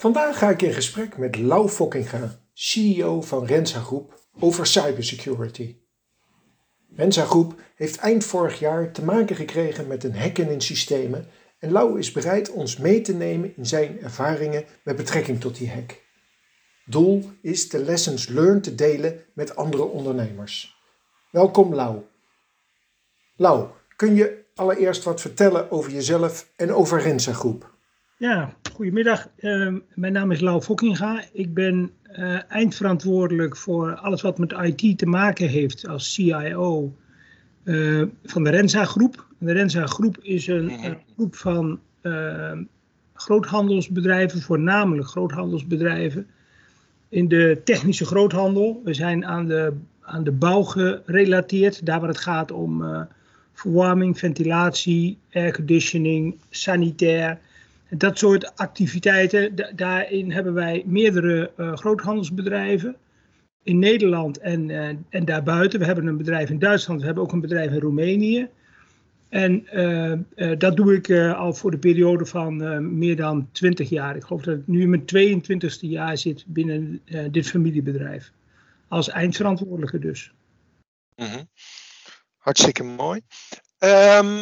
Vandaag ga ik in gesprek met Lau Fokkinga, CEO van Rensa Groep, over cybersecurity. Rensa Groep heeft eind vorig jaar te maken gekregen met een hacken in systemen en Lau is bereid ons mee te nemen in zijn ervaringen met betrekking tot die hack. Doel is de lessons learned te delen met andere ondernemers. Welkom Lau. Lau, kun je allereerst wat vertellen over jezelf en over Rensa Groep? Ja, goedemiddag. Uh, mijn naam is Lau Fokkinga. Ik ben uh, eindverantwoordelijk voor alles wat met IT te maken heeft als CIO uh, eh, van de Rensa Groep. De Rensa Groep is een, mhm. een groep van uh, groothandelsbedrijven, voornamelijk groothandelsbedrijven, in de technische groothandel. We zijn aan de, aan de bouw gerelateerd, daar waar het gaat om verwarming, ventilatie, airconditioning, sanitair dat soort activiteiten, daarin hebben wij meerdere uh, groothandelsbedrijven in Nederland en, uh, en daarbuiten. We hebben een bedrijf in Duitsland, we hebben ook een bedrijf in Roemenië. En uh, dat doe ik al voor de periode van meer dan 20 jaar. Ik geloof dat ik nu in mijn 22e jaar zit binnen dit familiebedrijf. Als eindverantwoordelijke dus. -hmm. Hartstikke mooi. Um,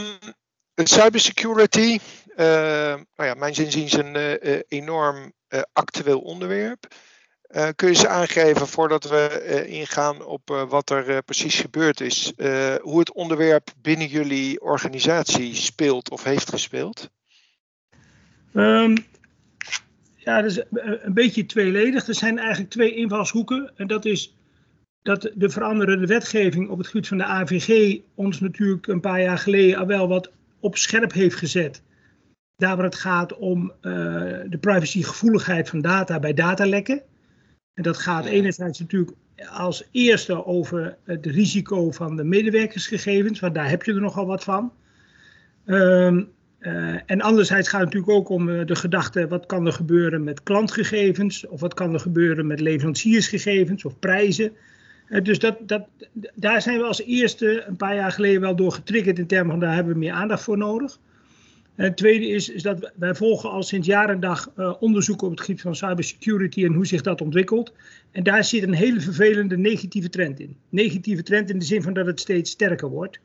cybersecurity, nou ja, is een uh, enorm uh, actueel onderwerp. kun je eens aangeven, voordat we ingaan op wat er precies gebeurd is, hoe het onderwerp binnen jullie organisatie speelt of heeft gespeeld? Um, ja, dat is een beetje tweeledig. Er zijn eigenlijk twee invalshoeken. En dat is dat de veranderende wetgeving op het gebied van de AVG ons natuurlijk een paar jaar geleden al wel wat op scherp heeft gezet. Daar waar het gaat om uh, de privacygevoeligheid van data bij datalekken. En dat gaat enerzijds natuurlijk als eerste over het risico van de medewerkersgegevens, want daar heb je er nogal wat van. Um, uh, en anderzijds gaat het natuurlijk ook om uh, de gedachte, wat kan er gebeuren met klantgegevens, of wat kan er gebeuren met leveranciersgegevens of prijzen. Uh, dus dat, dat, daar zijn we als eerste een paar jaar geleden wel door getriggerd in termen van daar hebben we meer aandacht voor nodig. Het tweede is, is dat wij volgen al sinds jaar en dag uh, onderzoeken op het gebied van cybersecurity en hoe zich dat ontwikkelt. En daar zit een hele vervelende negatieve trend in. Negatieve trend in de zin van dat het steeds sterker wordt.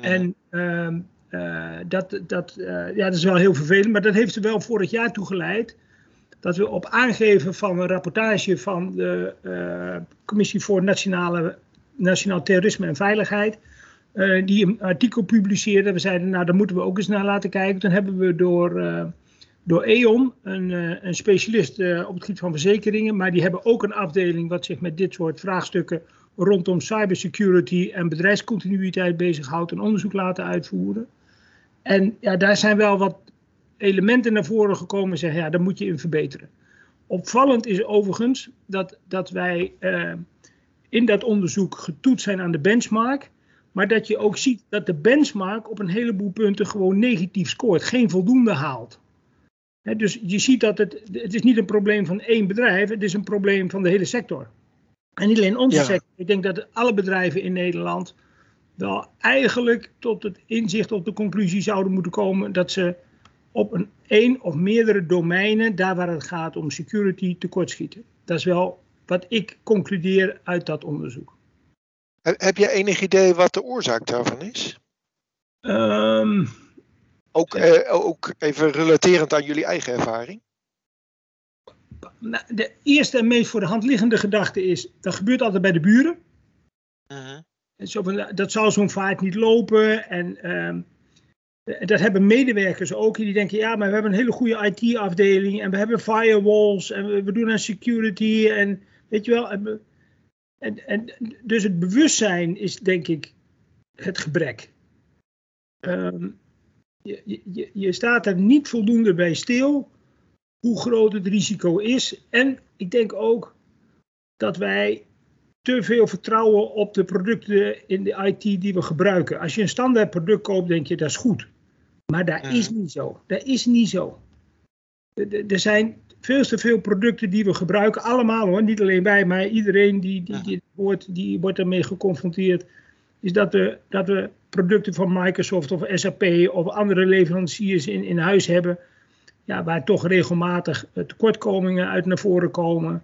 En uh, uh, dat, dat, ja, dat is wel heel vervelend, maar dat heeft er wel vorig jaar toe geleid dat we op aangeven van een rapportage van de Commissie voor Nationale, Nationaal Terrorisme en Veiligheid uh, die een artikel publiceerde. We zeiden, nou, daar moeten we ook eens naar laten kijken. Toen hebben we door, uh, door E.ON, een, uh, een specialist op het gebied van verzekeringen, maar die hebben ook een afdeling wat zich met dit soort vraagstukken rondom cybersecurity en bedrijfscontinuïteit bezighoudt, een onderzoek laten uitvoeren. En ja, daar zijn wel wat elementen naar voren gekomen en zeggen, ja, daar moet je in verbeteren. Opvallend is overigens dat, dat wij in dat onderzoek getoetst zijn aan de benchmark. Maar dat je ook ziet dat de benchmark op een heleboel punten gewoon negatief scoort, geen voldoende haalt. dus je ziet dat het, het is niet een probleem van één bedrijf, het is een probleem van de hele sector. En niet alleen onze sector, ik denk dat alle bedrijven in Nederland wel eigenlijk tot het inzicht, op de conclusie zouden moeten komen dat ze op een één of meerdere domeinen, daar waar het gaat om security, tekortschieten. Dat is wel wat ik concludeer uit dat onderzoek. Heb jij enig idee wat de oorzaak daarvan is? Um, ook, eh, ook even relaterend aan jullie eigen ervaring. Nou, de eerste en meest voor de hand liggende gedachte is, dat gebeurt altijd bij de buren. Uh -huh. dat zal zo'n vaart niet lopen. En ehm, dat hebben medewerkers ook. Die denken, ja, maar we hebben een hele goede IT-afdeling. En we hebben firewalls. En we, we doen aan security. En weet je wel, en, en, dus het bewustzijn is denk ik het gebrek. Um, je, je, je staat er niet voldoende bij stil hoe groot het risico is. En ik denk ook dat wij te veel vertrouwen op de producten in de IT die we gebruiken. Als je een standaard product koopt, denk je dat is goed. Maar dat is niet zo. Dat is niet zo. Er zijn veel te veel producten die we gebruiken. Allemaal hoor, niet alleen wij, maar iedereen die, die, die, wordt, die wordt ermee geconfronteerd. Is dat we, dat we producten van Microsoft of SAP of andere leveranciers in, in huis hebben. ja, waar toch regelmatig tekortkomingen uit naar voren komen,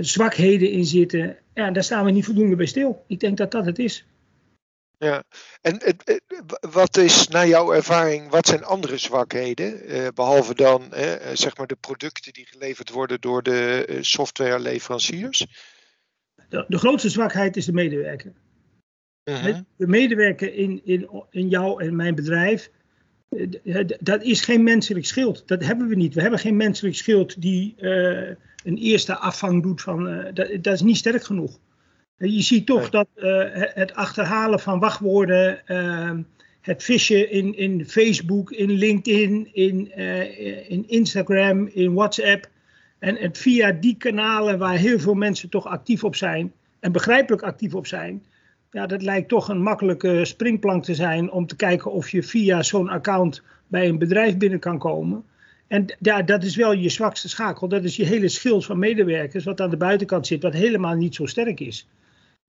zwakheden in zitten. Ja, daar staan we niet voldoende bij stil. Ik denk dat dat het is. Ja, en wat is naar jouw ervaring, wat zijn andere zwakheden? behalve dan zeg maar de producten die geleverd worden door de softwareleveranciers? De, de grootste zwakheid is de medewerker. Mhm. De medewerker in, in, in jou en mijn bedrijf, eh, dat is geen menselijk schild. Dat hebben we niet. We hebben geen menselijk schild die uh, een eerste afvang doet van. Uh, dat, dat, is niet sterk genoeg. Je ziet toch dat uh, het achterhalen van wachtwoorden, ehm, het vissen in, in Facebook, in LinkedIn, in, in Instagram, in WhatsApp. En, en via die kanalen waar heel veel mensen toch actief op zijn en begrijpelijk actief op zijn, ja, dat lijkt toch een makkelijke springplank te zijn om te kijken of je via zo'n account bij een bedrijf binnen kan komen. En ja, dat is wel je zwakste schakel. Dat is je hele schild van medewerkers, wat aan de buitenkant zit, wat helemaal niet zo sterk is.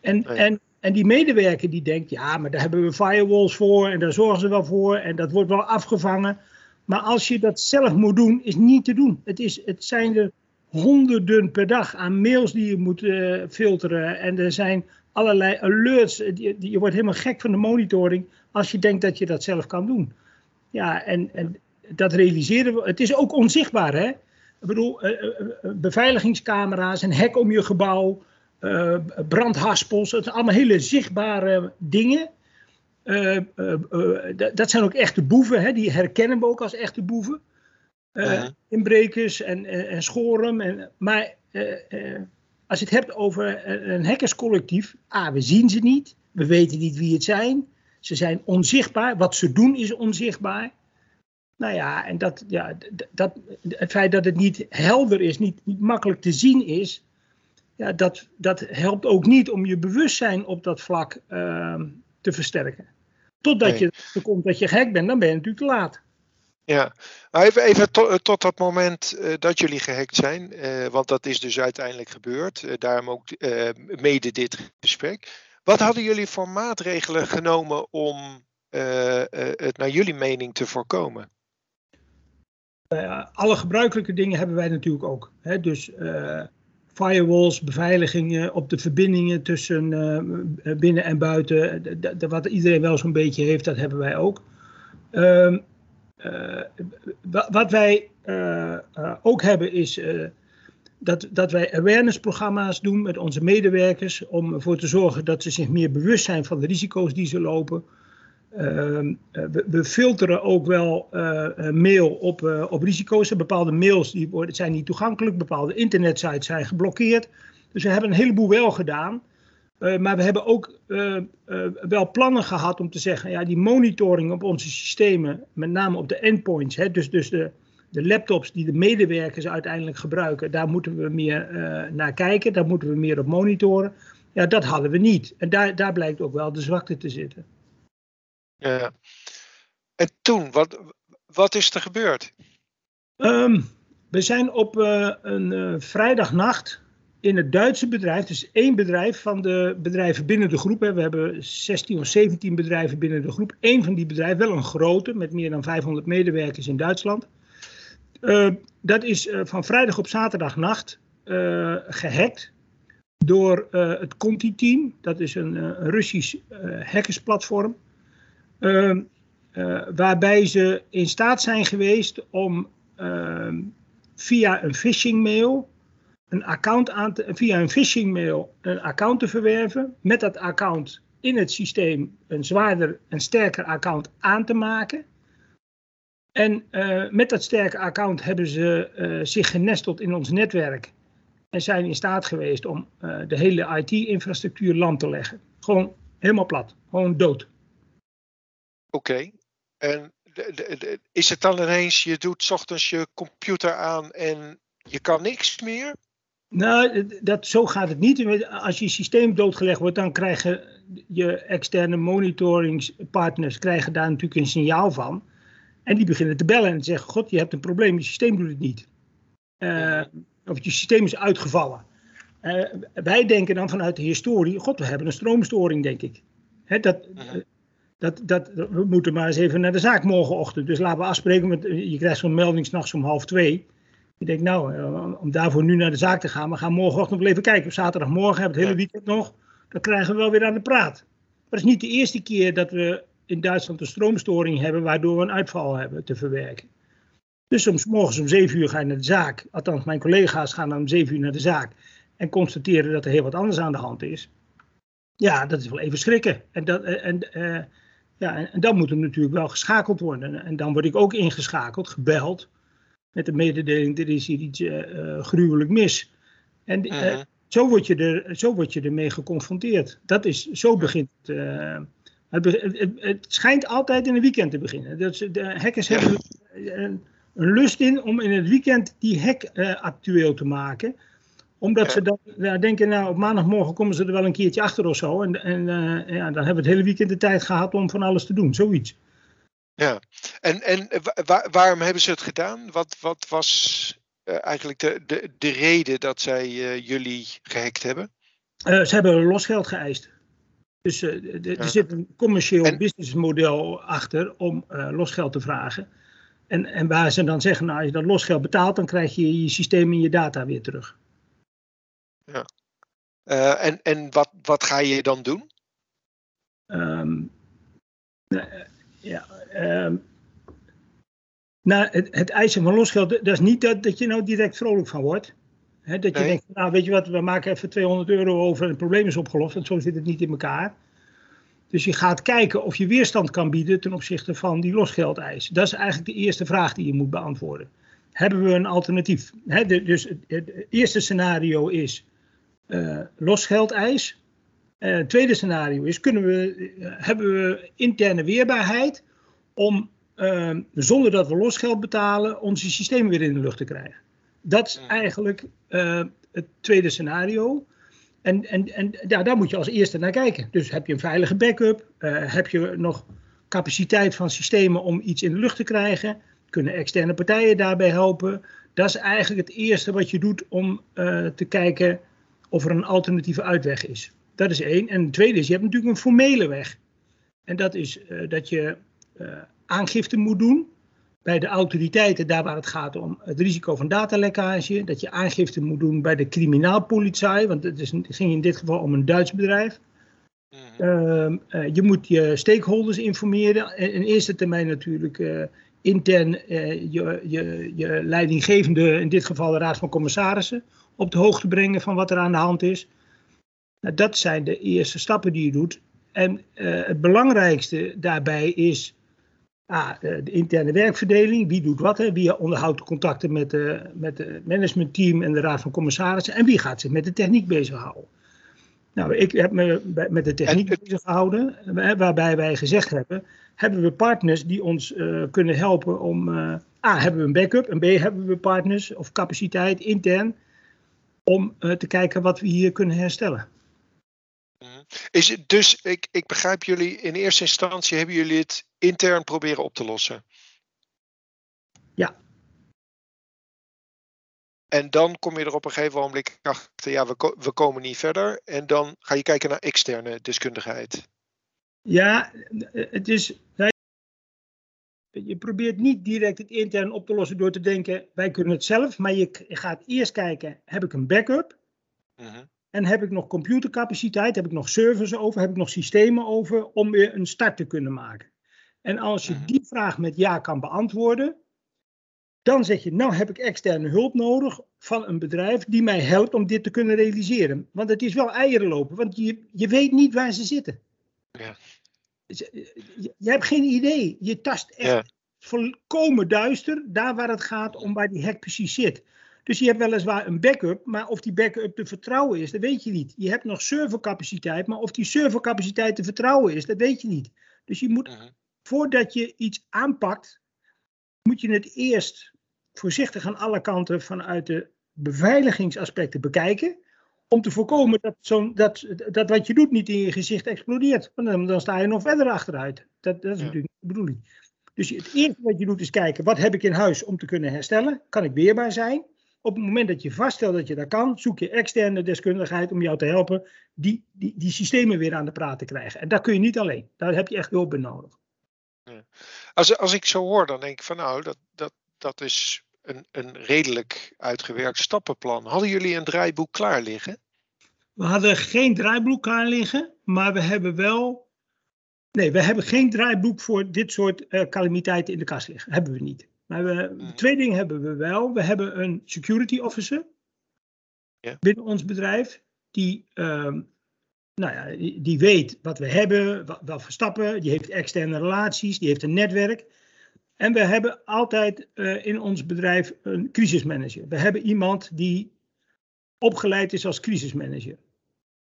En, en, en die medewerker die denkt, ja, maar daar hebben we firewalls voor en daar zorgen ze wel voor en dat wordt wel afgevangen. Maar als je dat zelf moet doen, is niet te doen. Het, is, het zijn er honderden per dag aan mails die je moet uh, filteren. En er zijn allerlei alerts. Je, je wordt helemaal gek van de monitoring als je denkt dat je dat zelf kan doen. Ja, en, en dat realiseren we. Het is ook onzichtbaar, hè? Ik bedoel, uh, beveiligingscamera's, een hek om je gebouw, uh, brandhaspels. Het zijn allemaal hele zichtbare dingen. dat zijn ook echte boeven, hè? die herkennen we ook als echte boeven. Inbrekers en, en, en schoren. En, maar als je het hebt over een hackerscollectief, ah, we zien ze niet, we weten niet wie het zijn, ze zijn onzichtbaar, wat ze doen is onzichtbaar. Nou ja, en dat, ja, dat, het feit dat het niet helder is, niet, niet makkelijk te zien is, ja, dat, dat helpt ook niet om je bewustzijn op dat vlak uh, te versterken. Totdat nee. je er komt dat je gek bent, dan ben je natuurlijk te laat. Ja, even, even to, eh, tot dat moment uh, dat jullie gehackt zijn, uh, want dat is dus uiteindelijk gebeurd, uh, daarom ook mede dit gesprek. Wat hadden jullie voor maatregelen genomen om het naar jullie mening te voorkomen? alle gebruikelijke dingen hebben wij natuurlijk ook. Hè? Dus firewalls, beveiligingen op de verbindingen tussen binnen en buiten, wat iedereen wel zo'n beetje heeft, dat hebben wij ook. Ehm, uh, wat wij ook hebben is dat, dat wij awareness-programma's doen met onze medewerkers om ervoor te zorgen dat ze zich meer bewust zijn van de risico's die ze lopen. Ehm, we, we, filteren ook wel mail op, op risico's. Bepaalde mails die worden, zijn niet toegankelijk, bepaalde internetsites zijn geblokkeerd. Dus we hebben een heleboel wel gedaan. Maar we hebben ook wel plannen gehad om te zeggen, ja, die monitoring op onze systemen, met name op de endpoints, hè, dus, dus de, de laptops die de medewerkers uiteindelijk gebruiken, daar moeten we meer naar kijken, daar moeten we meer op monitoren. Ja, dat hadden we niet. En daar, daar blijkt ook wel de zwakte te zitten. Ja. En toen, wat, wat is er gebeurd? Um, we zijn op een vrijdagnacht in het Duitse bedrijf, dus één bedrijf van de bedrijven binnen de groep. we hebben 16 of 17 bedrijven binnen de groep. Eén van die bedrijven, wel een grote, met meer dan 500 medewerkers in Duitsland. Uh, dat is uh, van vrijdag op zaterdagnacht gehackt door het Conti-team. Dat is een Russisch hackersplatform. Waarbij ze in staat zijn geweest om via een phishing mail een account aan te, via een phishing mail een account te verwerven. Met dat account in het systeem een zwaarder en sterker account aan te maken. En uh, met dat sterke account hebben ze uh, zich genesteld in ons netwerk. En zijn in staat geweest om de hele IT-infrastructuur lam te leggen. Gewoon helemaal plat. Gewoon dood. Oké. Okay. En de, de, de, is het dan ineens, je doet ochtends je computer aan en je kan niks meer? Nou, dat, zo gaat het niet. Als je systeem doodgelegd wordt, dan krijgen je externe monitoringspartners krijgen daar natuurlijk een signaal van. En die beginnen te bellen en zeggen: God, je hebt een probleem, je systeem doet het niet. Uh, of je systeem is uitgevallen. Uh, wij denken dan vanuit de historie: God, we hebben een stroomstoring, denk ik. Hè, dat, uh, Dat, dat, we moeten maar eens even naar de zaak morgenochtend. Dus laten we afspreken. Met, je krijgt zo'n melding s'nachts om half twee. Ik denk, nou, eh, om daarvoor nu naar de zaak te gaan. We gaan morgenochtend wel even kijken. Op zaterdagmorgen hebben we het hele weekend nog. Dan krijgen we wel weer aan de praat. Maar het is niet de eerste keer dat we in Duitsland een stroomstoring hebben. waardoor we een uitval hebben te verwerken. Dus soms morgens om zeven uur ga je naar de zaak. Althans, mijn collega's gaan dan om zeven uur naar de zaak. En constateren dat er heel wat anders aan de hand is. Ja, dat is wel even schrikken. En, dat, en, uh, ja, en dan moet er natuurlijk wel geschakeld worden. En dan word ik ook ingeschakeld, gebeld. Met de mededeling, er is hier iets uh, gruwelijk mis. En uh, zo, word je er, zo word je ermee geconfronteerd. Dat is, zo begint het. Het, het, het, schijnt altijd in een weekend te beginnen. Dat ze, de hackers hebben een, een, lust in om in het weekend die hack actueel te maken omdat ze dan ja, denken, nou op maandagmorgen komen ze er wel een keertje achter of zo. En, en uh, ja, dan hebben we het hele weekend de tijd gehad om van alles te doen, zoiets. Ja, en, en waar, waarom hebben ze het gedaan? Wat, wat was uh, eigenlijk de, de, de reden dat zij uh, jullie gehackt hebben? ze hebben losgeld geëist. Dus de, ja. er zit een commercieel en, businessmodel achter om losgeld te vragen. En, en waar ze dan zeggen, nou als je dat losgeld betaalt, dan krijg je je systeem en je data weer terug. Ja. Uh, en en wat, wat ga je dan doen? Um, ja, um, nou, het, het eisen van losgeld, dat is niet dat, dat je nou direct vrolijk van wordt. He, dat je nee. denkt, nou weet je wat, we maken even 200 euro over en het probleem is opgelost. Want zo zit het niet in elkaar. Dus je gaat kijken of je weerstand kan bieden ten opzichte van die losgeldeis. Dat is eigenlijk de eerste vraag die je moet beantwoorden. Hebben we een alternatief? He, de, dus het, het, eerste scenario is, uh, losgeldeis. Uh, het tweede scenario is, kunnen we, uh, hebben we interne weerbaarheid om zonder dat we losgeld betalen onze systemen weer in de lucht te krijgen. Dat is eigenlijk het tweede scenario. En, en, en ja, daar moet je als eerste naar kijken. Dus heb je een veilige backup? heb je nog capaciteit van systemen om iets in de lucht te krijgen? Kunnen externe partijen daarbij helpen? Dat is eigenlijk het eerste wat je doet om te kijken of er een alternatieve uitweg is. Dat is één. En het tweede is, je hebt natuurlijk een formele weg. En dat is uh, dat je uh, aangifte moet doen bij de autoriteiten, daar waar het gaat om het risico van datalekkage. Dat je aangifte moet doen bij de criminaalpolitie, want het, is, het ging in dit geval om een Duits bedrijf. Uh, je moet je stakeholders informeren. In, in eerste termijn natuurlijk intern je, je, je leidinggevende, in dit geval de Raad van Commissarissen op de hoogte brengen van wat er aan de hand is. Nou, dat zijn de eerste stappen die je doet. En uh, het belangrijkste daarbij is ah, de, interne werkverdeling. Wie doet wat? Hè? Wie onderhoudt de contacten met, de, met het managementteam en de raad van commissarissen? En wie gaat zich met de techniek bezighouden? Nou, ik heb me met de techniek bezig gehouden, waarbij wij gezegd hebben, hebben we partners die ons uh, kunnen helpen om, uh, A, hebben we een backup, en B, hebben we partners of capaciteit intern om uh, te kijken wat we hier kunnen herstellen. Mhm. Is het dus, ik, ik begrijp jullie, in eerste instantie hebben jullie het intern proberen op te lossen? Ja. En dan kom je er op een gegeven moment achter, ja, we, we komen niet verder. En dan ga je kijken naar externe deskundigheid. Ja, het is, je probeert niet direct het intern op te lossen door te denken, wij kunnen het zelf. Maar je gaat eerst kijken, heb ik een backup? Uh-huh. En heb ik nog computercapaciteit? Heb ik nog servers over? Heb ik nog systemen over om weer een start te kunnen maken? En als je uh-huh. die vraag met ja kan beantwoorden, dan zeg je, nou heb ik externe hulp nodig van een bedrijf die mij helpt om dit te kunnen realiseren. Want het is wel eieren lopen, want je, je weet niet waar ze zitten. Ja. Je, je, hebt geen idee. Je tast echt ja. volkomen duister daar waar het gaat om waar die hack precies zit. Dus je hebt weliswaar een backup, maar of die backup te vertrouwen is, dat weet je niet. Je hebt nog servercapaciteit, maar of die servercapaciteit te vertrouwen is, dat weet je niet. Dus je moet, uh-huh. voordat je iets aanpakt, moet je het eerst voorzichtig aan alle kanten vanuit de beveiligingsaspecten bekijken om te voorkomen dat, zo dat, dat wat je doet niet in je gezicht explodeert. Want dan, dan sta je nog verder achteruit. Dat, dat is ja. natuurlijk de bedoeling. Dus het eerste wat je doet is kijken, wat heb ik in huis om te kunnen herstellen? Kan ik weerbaar zijn? op het moment dat je vaststelt dat je dat kan, zoek je externe deskundigheid om jou te helpen die, die, die systemen weer aan de praat te krijgen. En dat kun je niet alleen. Daar heb je echt hulp bij nodig. Ja. Als, als ik zo hoor, dan denk ik van nou, dat, dat, dat is een, een redelijk uitgewerkt stappenplan. Hadden jullie een draaiboek klaar liggen? We hadden geen draaiboek klaar liggen, maar we hebben wel. Nee, we hebben geen draaiboek voor dit soort uh, calamiteiten in de kast liggen. Hebben we niet. Maar we, Hmm. twee dingen hebben we wel. We hebben een security officer Ja. binnen ons bedrijf. Die, ehm, nou ja, die, die weet wat we hebben, wat, wat voor stappen. Die heeft externe relaties, die heeft een netwerk. En we hebben altijd eh, in ons bedrijf een crisismanager. We hebben iemand die opgeleid is als crisismanager.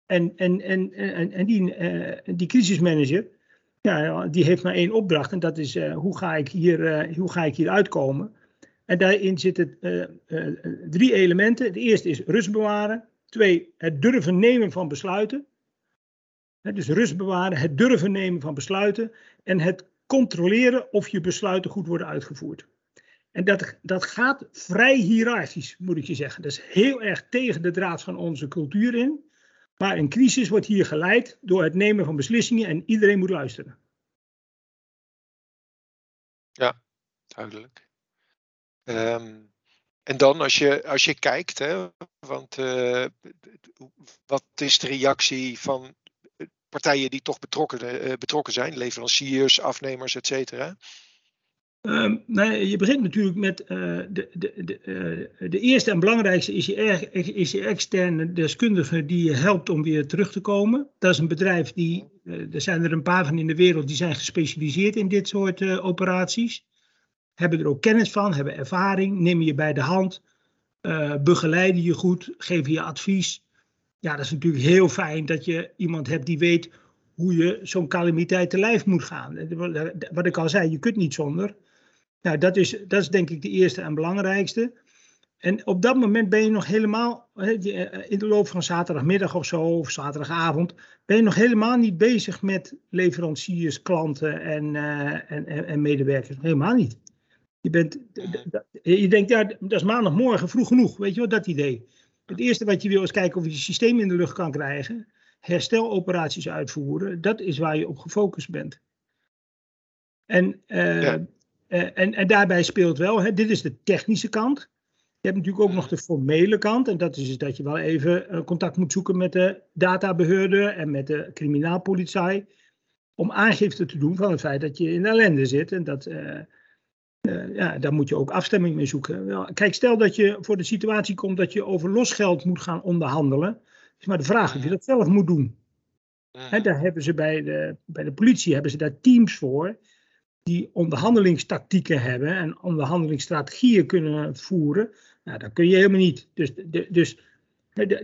En, en, en, en, en die, eh, die crisismanager, ja, die heeft maar één opdracht. En dat is eh, hoe, ga ik hier, hoe ga ik hier uitkomen? En daarin zitten drie elementen. Het eerste is rust bewaren. Twee, het durven nemen van besluiten. Dus rust bewaren, het durven nemen van besluiten. En het controleren of je besluiten goed worden uitgevoerd. En dat, dat gaat vrij hiërarchisch, moet ik je zeggen. Dat is heel erg tegen de draad van onze cultuur in. Maar een crisis wordt hier geleid door het nemen van beslissingen en iedereen moet luisteren. Duidelijk. Ehm, en dan als je, als je kijkt, hè, want eh, wat is de reactie van partijen die toch betrokken, eh, betrokken zijn, leveranciers, afnemers, et cetera? Um, nou, je begint natuurlijk met uh, de, de, de, uh, de eerste en belangrijkste is je, er, is je externe deskundige die je helpt om weer terug te komen. Dat is een bedrijf die, er zijn er een paar van in de wereld die zijn gespecialiseerd in dit soort operaties. Hebben er ook kennis van, hebben ervaring, nemen je bij de hand, begeleiden je goed, geven je advies. Ja, dat is natuurlijk heel fijn dat je iemand hebt die weet hoe je zo'n calamiteit te lijf moet gaan. Wat ik al zei, je kunt niet zonder. Nou, dat is, dat is denk ik de eerste en belangrijkste. En op dat moment ben je nog helemaal, in de loop van zaterdagmiddag of zo, of zaterdagavond, ben je nog helemaal niet bezig met leveranciers, klanten en, uh, en, en, medewerkers. Helemaal niet. Je, bent, je denkt, ja, dat is maandagmorgen vroeg genoeg, weet je wel, dat idee. Het eerste wat je wil is kijken of je je systeem in de lucht kan krijgen, hersteloperaties uitvoeren, dat is waar je op gefocust bent. En uh, ja. Uh, en, en, daarbij speelt wel, hè, dit is de technische kant. Je hebt natuurlijk ook nog de formele kant. En dat is dus dat je wel even uh, contact moet zoeken met de databeheerder en met de criminaalpolitie. Om aangifte te doen van het feit dat je in ellende zit. En dat, uh, ja, daar moet je ook afstemming mee zoeken. Wel, kijk, stel dat je voor de situatie komt dat je over losgeld moet gaan onderhandelen. Is maar de vraag of je dat zelf moet doen. Hè, daar hebben ze bij de, bij de politie hebben ze daar teams voor die onderhandelingstactieken hebben en onderhandelingsstrategieën kunnen voeren, nou, dat kun je helemaal niet. Dus, dus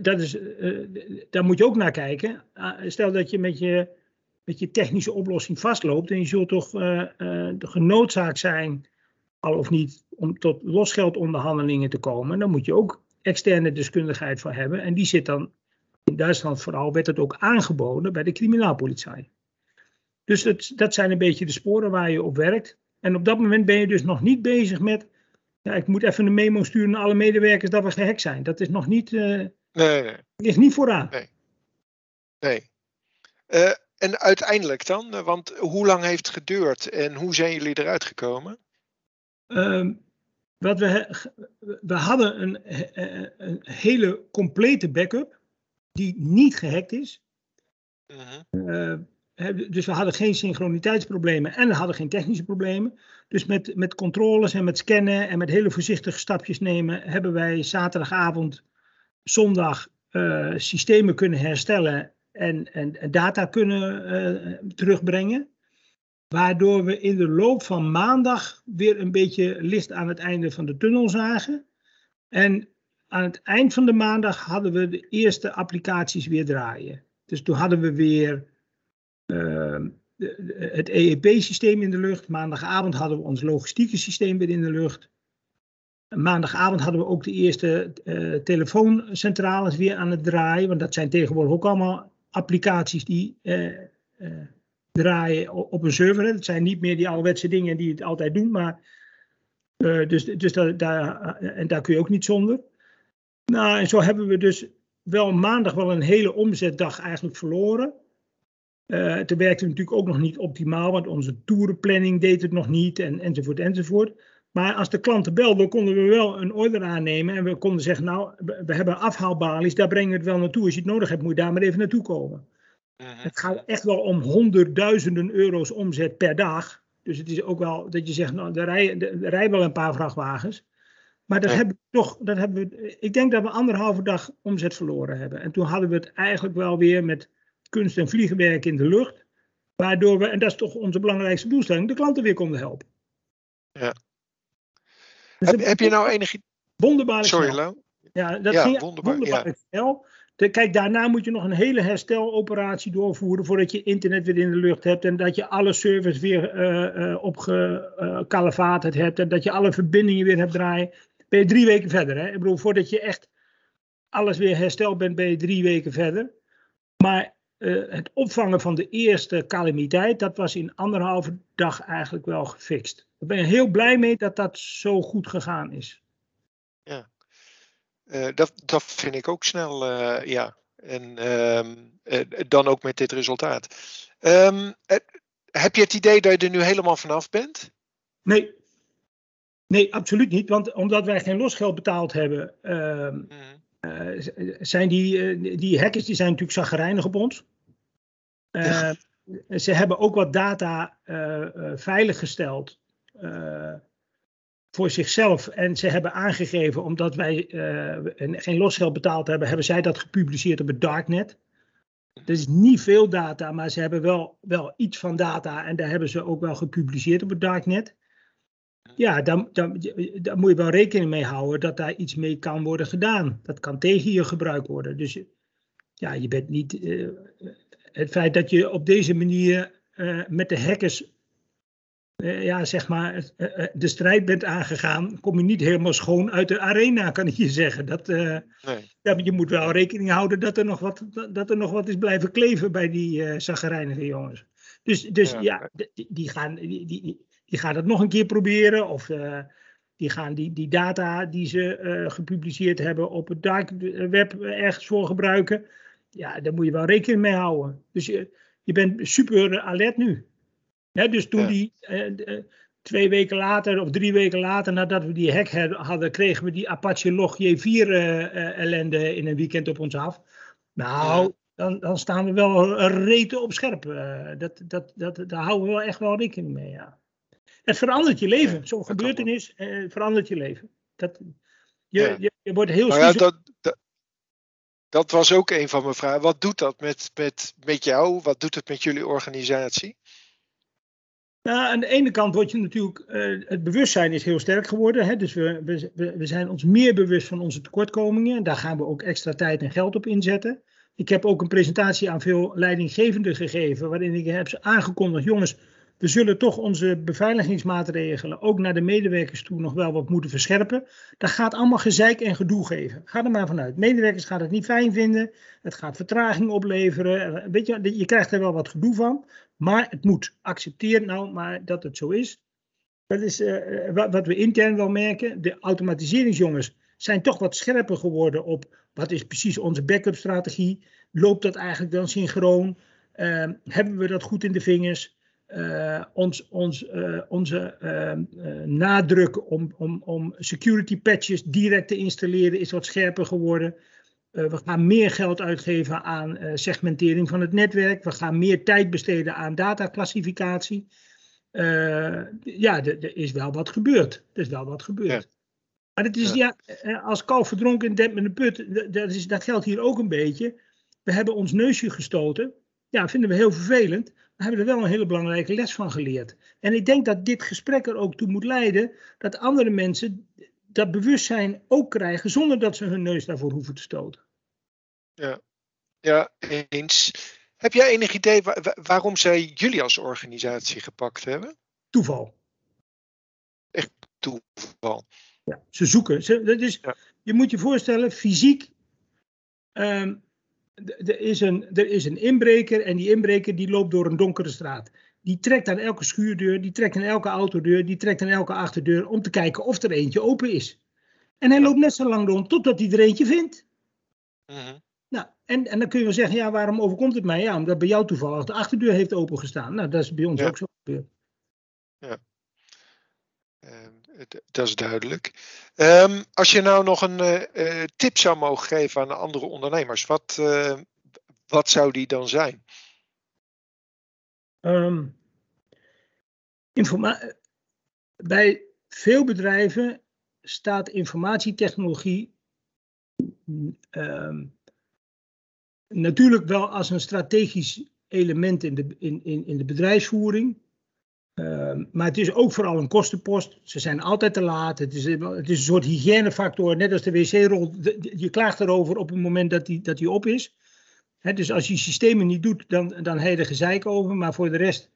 dat is, uh, daar moet je ook naar kijken. Uh, stel dat je met, je met je technische oplossing vastloopt en je zult toch uh, genoodzaakt zijn, al of niet, om tot losgeldonderhandelingen te komen, dan moet je ook externe deskundigheid voor hebben. En die zit dan, in Duitsland vooral, werd het ook aangeboden bij de criminaalpolitie. Dus dat, dat zijn een beetje de sporen waar je op werkt. En op dat moment ben je dus nog niet bezig met. Ja, ik moet even een memo sturen naar alle medewerkers dat we gehackt zijn. Dat is nog niet. Uh, nee, nee. Ligt niet vooraan. Nee. nee. Uh, en uiteindelijk dan? Want hoe lang heeft het geduurd en hoe zijn jullie eruit gekomen? Uh, wat we, we hadden een, een, hele complete backup die niet gehackt is. Mm -hmm. Dus we hadden geen synchroniteitsproblemen en we hadden geen technische problemen. Dus met, met controles en met scannen en met hele voorzichtige stapjes nemen, hebben wij zaterdagavond, zondag uh, systemen kunnen herstellen en, en, en data kunnen uh, terugbrengen. Waardoor we in de loop van maandag weer een beetje licht aan het einde van de tunnel zagen. En aan het eind van de maandag hadden we de eerste applicaties weer draaien. Dus toen hadden we weer uh, het EEP-systeem in de lucht. Maandagavond hadden we ons logistieke systeem weer in de lucht. Maandagavond hadden we ook de eerste uh, telefooncentrales weer aan het draaien. Want dat zijn tegenwoordig ook allemaal applicaties die uh, draaien op een server. Dat zijn niet meer die ouderwetse dingen die het altijd doen. Maar, dus dus daar, daar, en daar kun je ook niet zonder. Nou, en zo hebben we dus wel maandag wel een hele omzetdag eigenlijk verloren. Uh, werkte het natuurlijk ook nog niet optimaal, want onze toerenplanning deed het nog niet en, enzovoort enzovoort. Maar als de klanten belden, konden we wel een order aannemen en we konden zeggen, nou, we hebben afhaalbalies, daar brengen we het wel naartoe. Als je het nodig hebt, moet je daar maar even naartoe komen. -huh. Het gaat echt wel om honderdduizenden euro's omzet per dag. Dus het is ook wel dat je zegt, nou, er rijden, er rijden wel een paar vrachtwagens. Maar dat ja. hebben we toch, dat hebben we, ik denk dat we anderhalve dag omzet verloren hebben. En toen hadden we het eigenlijk wel weer met kunst- en vliegenwerk in de lucht. Waardoor we, en dat is toch onze belangrijkste doelstelling, de klanten weer konden helpen. Ja. Dus heb, heb, je nou enige... Wonderbaar Sorry, Lau. Ja, dat ja, ging wonderbaar, wonderbaar ja. snel. Kijk, daarna moet je nog een hele hersteloperatie doorvoeren voordat je internet weer in de lucht hebt en dat je alle servers weer uh, uh, hebt en dat je alle verbindingen weer hebt draaien. Ben je drie weken verder. Hè? Ik bedoel, voordat je echt alles weer hersteld bent, ben je drie weken verder. Maar uh, het opvangen van de eerste calamiteit, dat was in anderhalve dag eigenlijk wel gefixt. Daar ben je heel blij mee dat dat zo goed gegaan is. Ja, uh, dat, dat vind ik ook snel, uh, ja. En um, dan ook met dit resultaat. Um, heb je het idee dat je er nu helemaal vanaf bent? Nee. Nee, absoluut niet. Want omdat wij geen losgeld betaald hebben, uh, mm. uh, zijn die, uh, die hackers die zijn natuurlijk zaggerijnig op ons. Ja. Ze hebben ook wat data veiliggesteld voor zichzelf. En ze hebben aangegeven, omdat wij geen losgeld betaald hebben, hebben zij dat gepubliceerd op het darknet. Er is niet veel data, maar ze hebben wel, wel iets van data en daar hebben ze ook wel gepubliceerd op het darknet. Ja, daar, daar, moet je wel rekening mee houden dat daar iets mee kan worden gedaan. Dat kan tegen je gebruikt worden. Dus ja, je bent niet. Uh, het feit dat je op deze manier uh, met de hackers. Uh, ja, zeg maar, de strijd bent aangegaan, kom je niet helemaal schoon uit de arena, kan ik je zeggen. Dat, nee. ja, je moet wel rekening houden dat er nog wat, dat er nog wat is blijven kleven bij die uh, jongens. Dus, dus ja, ja die, die, gaan, die, die, die gaan het nog een keer proberen. Of uh, die gaan die, die data die ze uh, gepubliceerd hebben op het dark web ergens voor gebruiken. Ja, daar moet je wel rekening mee houden. Dus je, je bent super alert nu. Dus toen ja. die uh, twee weken later of drie weken later nadat we die hack hadden, kregen we die Apache Log J4 ellende in een weekend op ons af. Nou, ja. dan, dan staan we wel reten op scherp. dat, dat, dat, daar houden we wel echt wel rekening mee, ja. Het verandert je leven. Zo'n gebeurtenis eh, verandert je leven. Dat, je, je, je, wordt heel nou ja, dat, dat, dat, was ook een van mijn vragen. Wat doet dat met, met, met jou? Wat doet het met jullie organisatie? Nou, aan de ene kant wordt je natuurlijk, uh, het bewustzijn is heel sterk geworden. Hè? Dus we, we, we zijn ons meer bewust van onze tekortkomingen. Daar gaan we ook extra tijd en geld op inzetten. Ik heb ook een presentatie aan veel leidinggevenden gegeven, waarin ik heb ze aangekondigd, jongens, we zullen toch onze beveiligingsmaatregelen ook naar de medewerkers toe nog wel wat moeten verscherpen. Dat gaat allemaal gezeik en gedoe geven. Ga er maar vanuit. Medewerkers gaan het niet fijn vinden. Het gaat vertraging opleveren. Weet je, je krijgt er wel wat gedoe van. Maar het moet. Accepteer nou maar dat het zo is. Dat is uh, wat we intern wel merken. De automatiseringsjongens zijn toch wat scherper geworden op wat is precies onze backup strategie. Loopt dat eigenlijk dan synchroon? Uh, hebben we dat goed in de vingers? Uh, ons, ons, uh, onze uh, nadruk om, om, om security patches direct te installeren is wat scherper geworden. we gaan meer geld uitgeven aan segmentering van het netwerk. We gaan meer tijd besteden aan dataclassificatie. ja, er is wel wat gebeurd. Er is wel wat gebeurd. Ja. Maar het is ja, als kalf verdronken in dent met een put, dat, is, dat geldt hier ook een beetje. We hebben ons neusje gestoten. Ja, vinden we heel vervelend hebben er wel een hele belangrijke les van geleerd. En ik denk dat dit gesprek er ook toe moet leiden dat andere mensen dat bewustzijn ook krijgen zonder dat ze hun neus daarvoor hoeven te stoten. Ja, ja eens. Heb jij enig idee waar, waarom zij jullie als organisatie gepakt hebben? Toeval. Echt toeval. Ja, ze zoeken. Ze, dat is, ja. Je moet je voorstellen, fysiek um, er is, een, er is een inbreker en die inbreker die loopt door een donkere straat. Die trekt aan elke schuurdeur, die trekt aan elke autodeur, die trekt aan elke achterdeur om te kijken of er eentje open is. En hij loopt net zo lang rond totdat hij er eentje vindt. Mhm. Nou, en, en dan kun je wel zeggen, ja, waarom overkomt het mij? Ja, omdat bij jou toevallig de achterdeur heeft opengestaan. Nou, dat is bij ons Ja. ook zo gebeurd. D- dat is duidelijk. Ehm, als je nou nog een eh, eh, tip zou mogen geven aan de andere ondernemers, wat, eh, wat zou die dan zijn? Ehm, bij veel bedrijven staat informatietechnologie ehm, natuurlijk wel als een strategisch element in de, in, in, in de bedrijfsvoering. Ehm, maar het is ook vooral een kostenpost. Ze zijn altijd te laat. Het is, het is een soort hygiënefactor, net als de wc-rol. Je klaagt erover op het moment dat die, dat die op is. Dus als je systemen niet doet, dan, dan heb je er gezeik over. Maar voor de rest,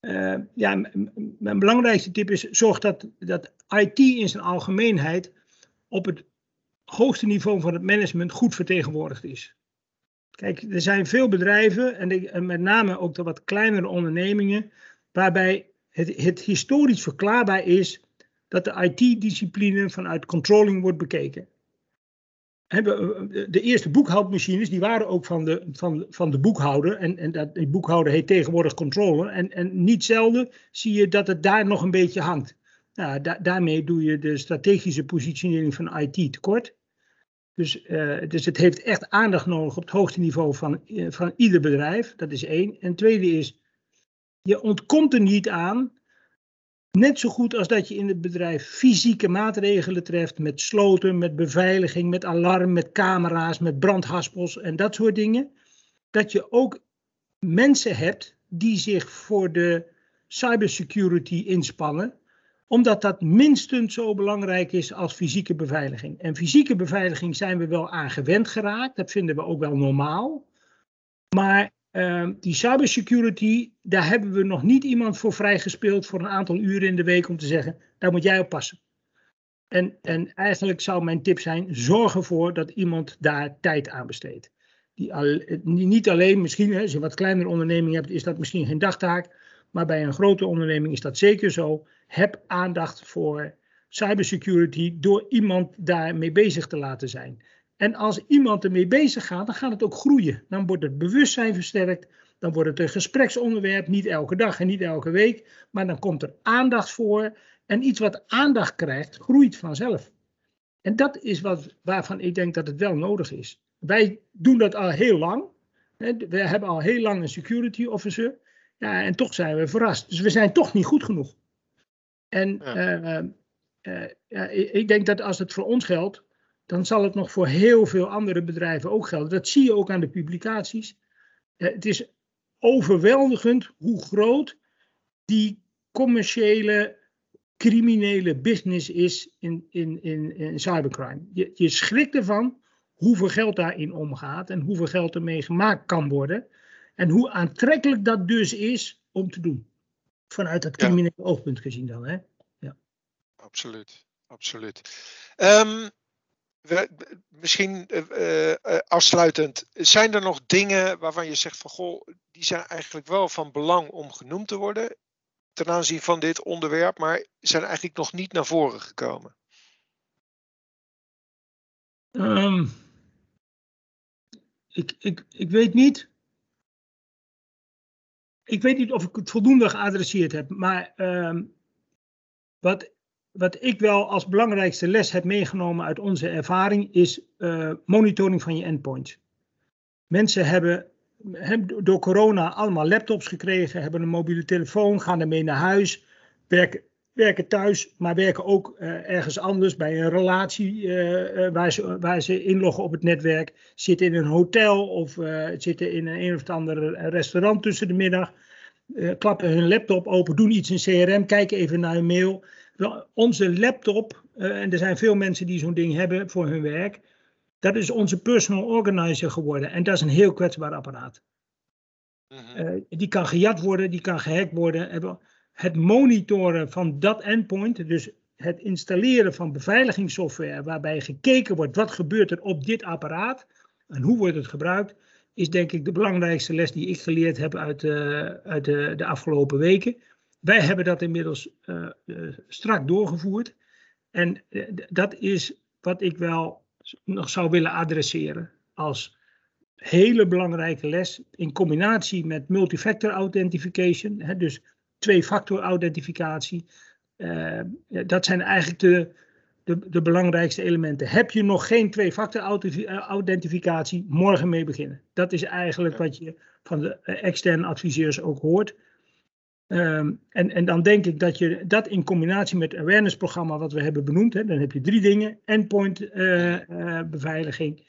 eh, ja, mijn belangrijkste tip is: zorg dat, dat IT in zijn algemeenheid op het hoogste niveau van het management goed vertegenwoordigd is. Kijk, er zijn veel bedrijven, en met name ook de wat kleinere ondernemingen, waarbij het, het historisch verklaarbaar is dat de IT-discipline vanuit controlling wordt bekeken. De eerste boekhoudmachines die waren ook van de, van, van de boekhouder. En, en dat, die boekhouder heet tegenwoordig controller. En, en niet zelden zie je dat het daar nog een beetje hangt. Nou, da- daarmee doe je de strategische positionering van IT tekort. Dus, eh, dus het heeft echt aandacht nodig op het hoogste niveau van, eh, van ieder bedrijf. Dat is één. En tweede is, je ontkomt er niet aan Net zo goed als dat je in het bedrijf fysieke maatregelen treft met sloten, met beveiliging, met alarm, met camera's, met brandhaspels en dat soort dingen. Dat je ook mensen hebt die zich voor de cybersecurity inspannen, omdat dat minstens zo belangrijk is als fysieke beveiliging. En fysieke beveiliging zijn we wel aan gewend geraakt, dat vinden we ook wel normaal. Maar uh, die cybersecurity, daar hebben we nog niet iemand voor vrijgespeeld voor een aantal uren in de week om te zeggen, daar moet jij op passen. En, en eigenlijk zou mijn tip zijn, zorg ervoor dat iemand daar tijd aan besteedt. Die al, niet alleen, misschien als je een wat kleinere onderneming hebt, is dat misschien geen dagtaak. Maar bij een grote onderneming is dat zeker zo. Heb aandacht voor cybersecurity door iemand daarmee bezig te laten zijn. En als iemand ermee bezig gaat, dan gaat het ook groeien. Dan wordt het bewustzijn versterkt. Dan wordt het een gespreksonderwerp, niet elke dag en niet elke week. Maar dan komt er aandacht voor. En iets wat aandacht krijgt, groeit vanzelf. En dat is wat, waarvan ik denk dat het wel nodig is. Wij doen dat al heel lang. We hebben al heel lang een security officer. Ja, en toch zijn we verrast. Dus we zijn toch niet goed genoeg. En ja. uh, uh, ja, ik denk dat als het voor ons geldt, dan zal het nog voor heel veel andere bedrijven ook gelden. Dat zie je ook aan de publicaties. Uh, het is overweldigend hoe groot die commerciële, criminele business is in, in, in, in cybercrime. Je, je schrikt ervan hoeveel geld daarin omgaat en hoeveel geld ermee gemaakt kan worden. En hoe aantrekkelijk dat dus is om te doen. Vanuit dat criminele ja. oogpunt gezien dan. Hè? Ja. Absoluut, absoluut. Um, misschien uh, uh, afsluitend, zijn er nog dingen waarvan je zegt van goh, die zijn eigenlijk wel van belang om genoemd te worden ten aanzien van dit onderwerp, maar zijn eigenlijk nog niet naar voren gekomen? Um, ik, ik, ik weet niet. Ik weet niet of ik het voldoende geadresseerd heb, maar um, wat, wat ik wel als belangrijkste les heb meegenomen uit onze ervaring is uh, monitoring van je endpoints. Mensen hebben, hebben door corona allemaal laptops gekregen, hebben een mobiele telefoon, gaan ermee naar huis, werken, werken thuis, maar werken ook uh, ergens anders bij een relatie uh, waar, ze, waar ze inloggen op het netwerk, zitten in een hotel of zitten in een een of ander restaurant tussen de middag. Klappen hun laptop open, doen iets in CRM, kijken even naar hun mail. Onze laptop, uh, en er zijn veel mensen die zo'n ding hebben voor hun werk, dat is onze personal organizer geworden. En dat is een heel kwetsbaar apparaat. Uh, die kan gejat worden, die kan gehackt worden. Het monitoren van dat endpoint, dus het installeren van beveiligingssoftware waarbij gekeken wordt wat gebeurt er op dit apparaat en hoe wordt het gebruikt, is denk ik de belangrijkste les die ik geleerd heb uit, uh, uit de, de, afgelopen weken. Wij hebben dat inmiddels uh, uh, strak doorgevoerd. En dat is wat ik wel nog zou willen adresseren als hele belangrijke les in combinatie met multifactor authentication, hè, dus twee-factor authenticatie. Uh, dat zijn eigenlijk de, de, de, belangrijkste elementen. Heb je nog geen twee-factor authenticatie, morgen mee beginnen. Dat is eigenlijk wat je van de externe adviseurs ook hoort. Um, en, en dan denk ik dat je dat in combinatie met het awareness-programma wat we hebben benoemd, hè, dan heb je drie dingen: endpoint uh, uh, beveiliging,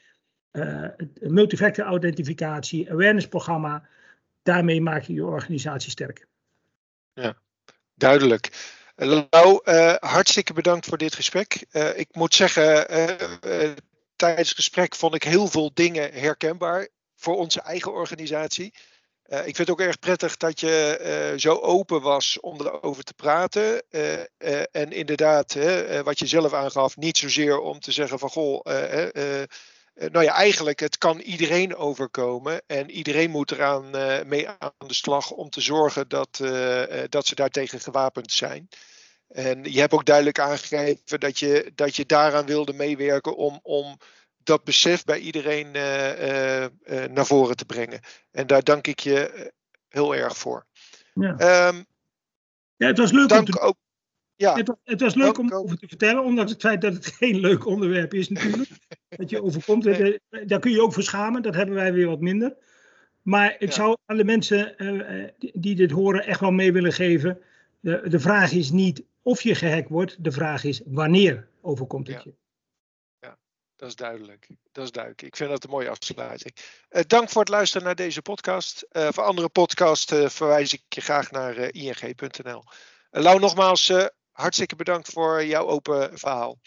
uh, multifactor authenticatie, awareness-programma. Daarmee maak je je organisatie sterker. Ja, duidelijk. Lau, hartstikke bedankt voor dit gesprek. ik moet zeggen, tijdens het gesprek vond ik heel veel dingen herkenbaar voor onze eigen organisatie. Uh, ik vind het ook erg prettig dat je uh, zo open was om erover te praten. Uh, en inderdaad, wat je zelf aangaf, niet zozeer om te zeggen van goh, nou ja, eigenlijk, het kan iedereen overkomen. En iedereen moet eraan mee aan de slag om te zorgen dat, dat ze daartegen gewapend zijn. En je hebt ook duidelijk aangegeven dat je, dat je daaraan wilde meewerken om, om dat besef bij iedereen uh, uh, naar voren te brengen. En daar dank ik je heel erg voor. Ja, um, ja het was leuk om te... ook. Ja, het, was, het was leuk om over te vertellen, ondanks het feit dat het geen leuk onderwerp is natuurlijk. dat je overkomt. Daar kun je ook voor schamen, dat hebben wij weer wat minder. Maar ik ja. zou aan de mensen uh, die dit horen echt wel mee willen geven. De, de vraag is niet of je gehackt wordt, de vraag is wanneer overkomt het je. Dat is duidelijk. Dat is duidelijk. Ik vind dat een mooie afsluiting. Uh, dank voor het luisteren naar deze podcast. Uh, voor andere podcasts uh, verwijs ik je graag naar ing.nl. Lau, nogmaals hartstikke bedankt voor jouw open verhaal.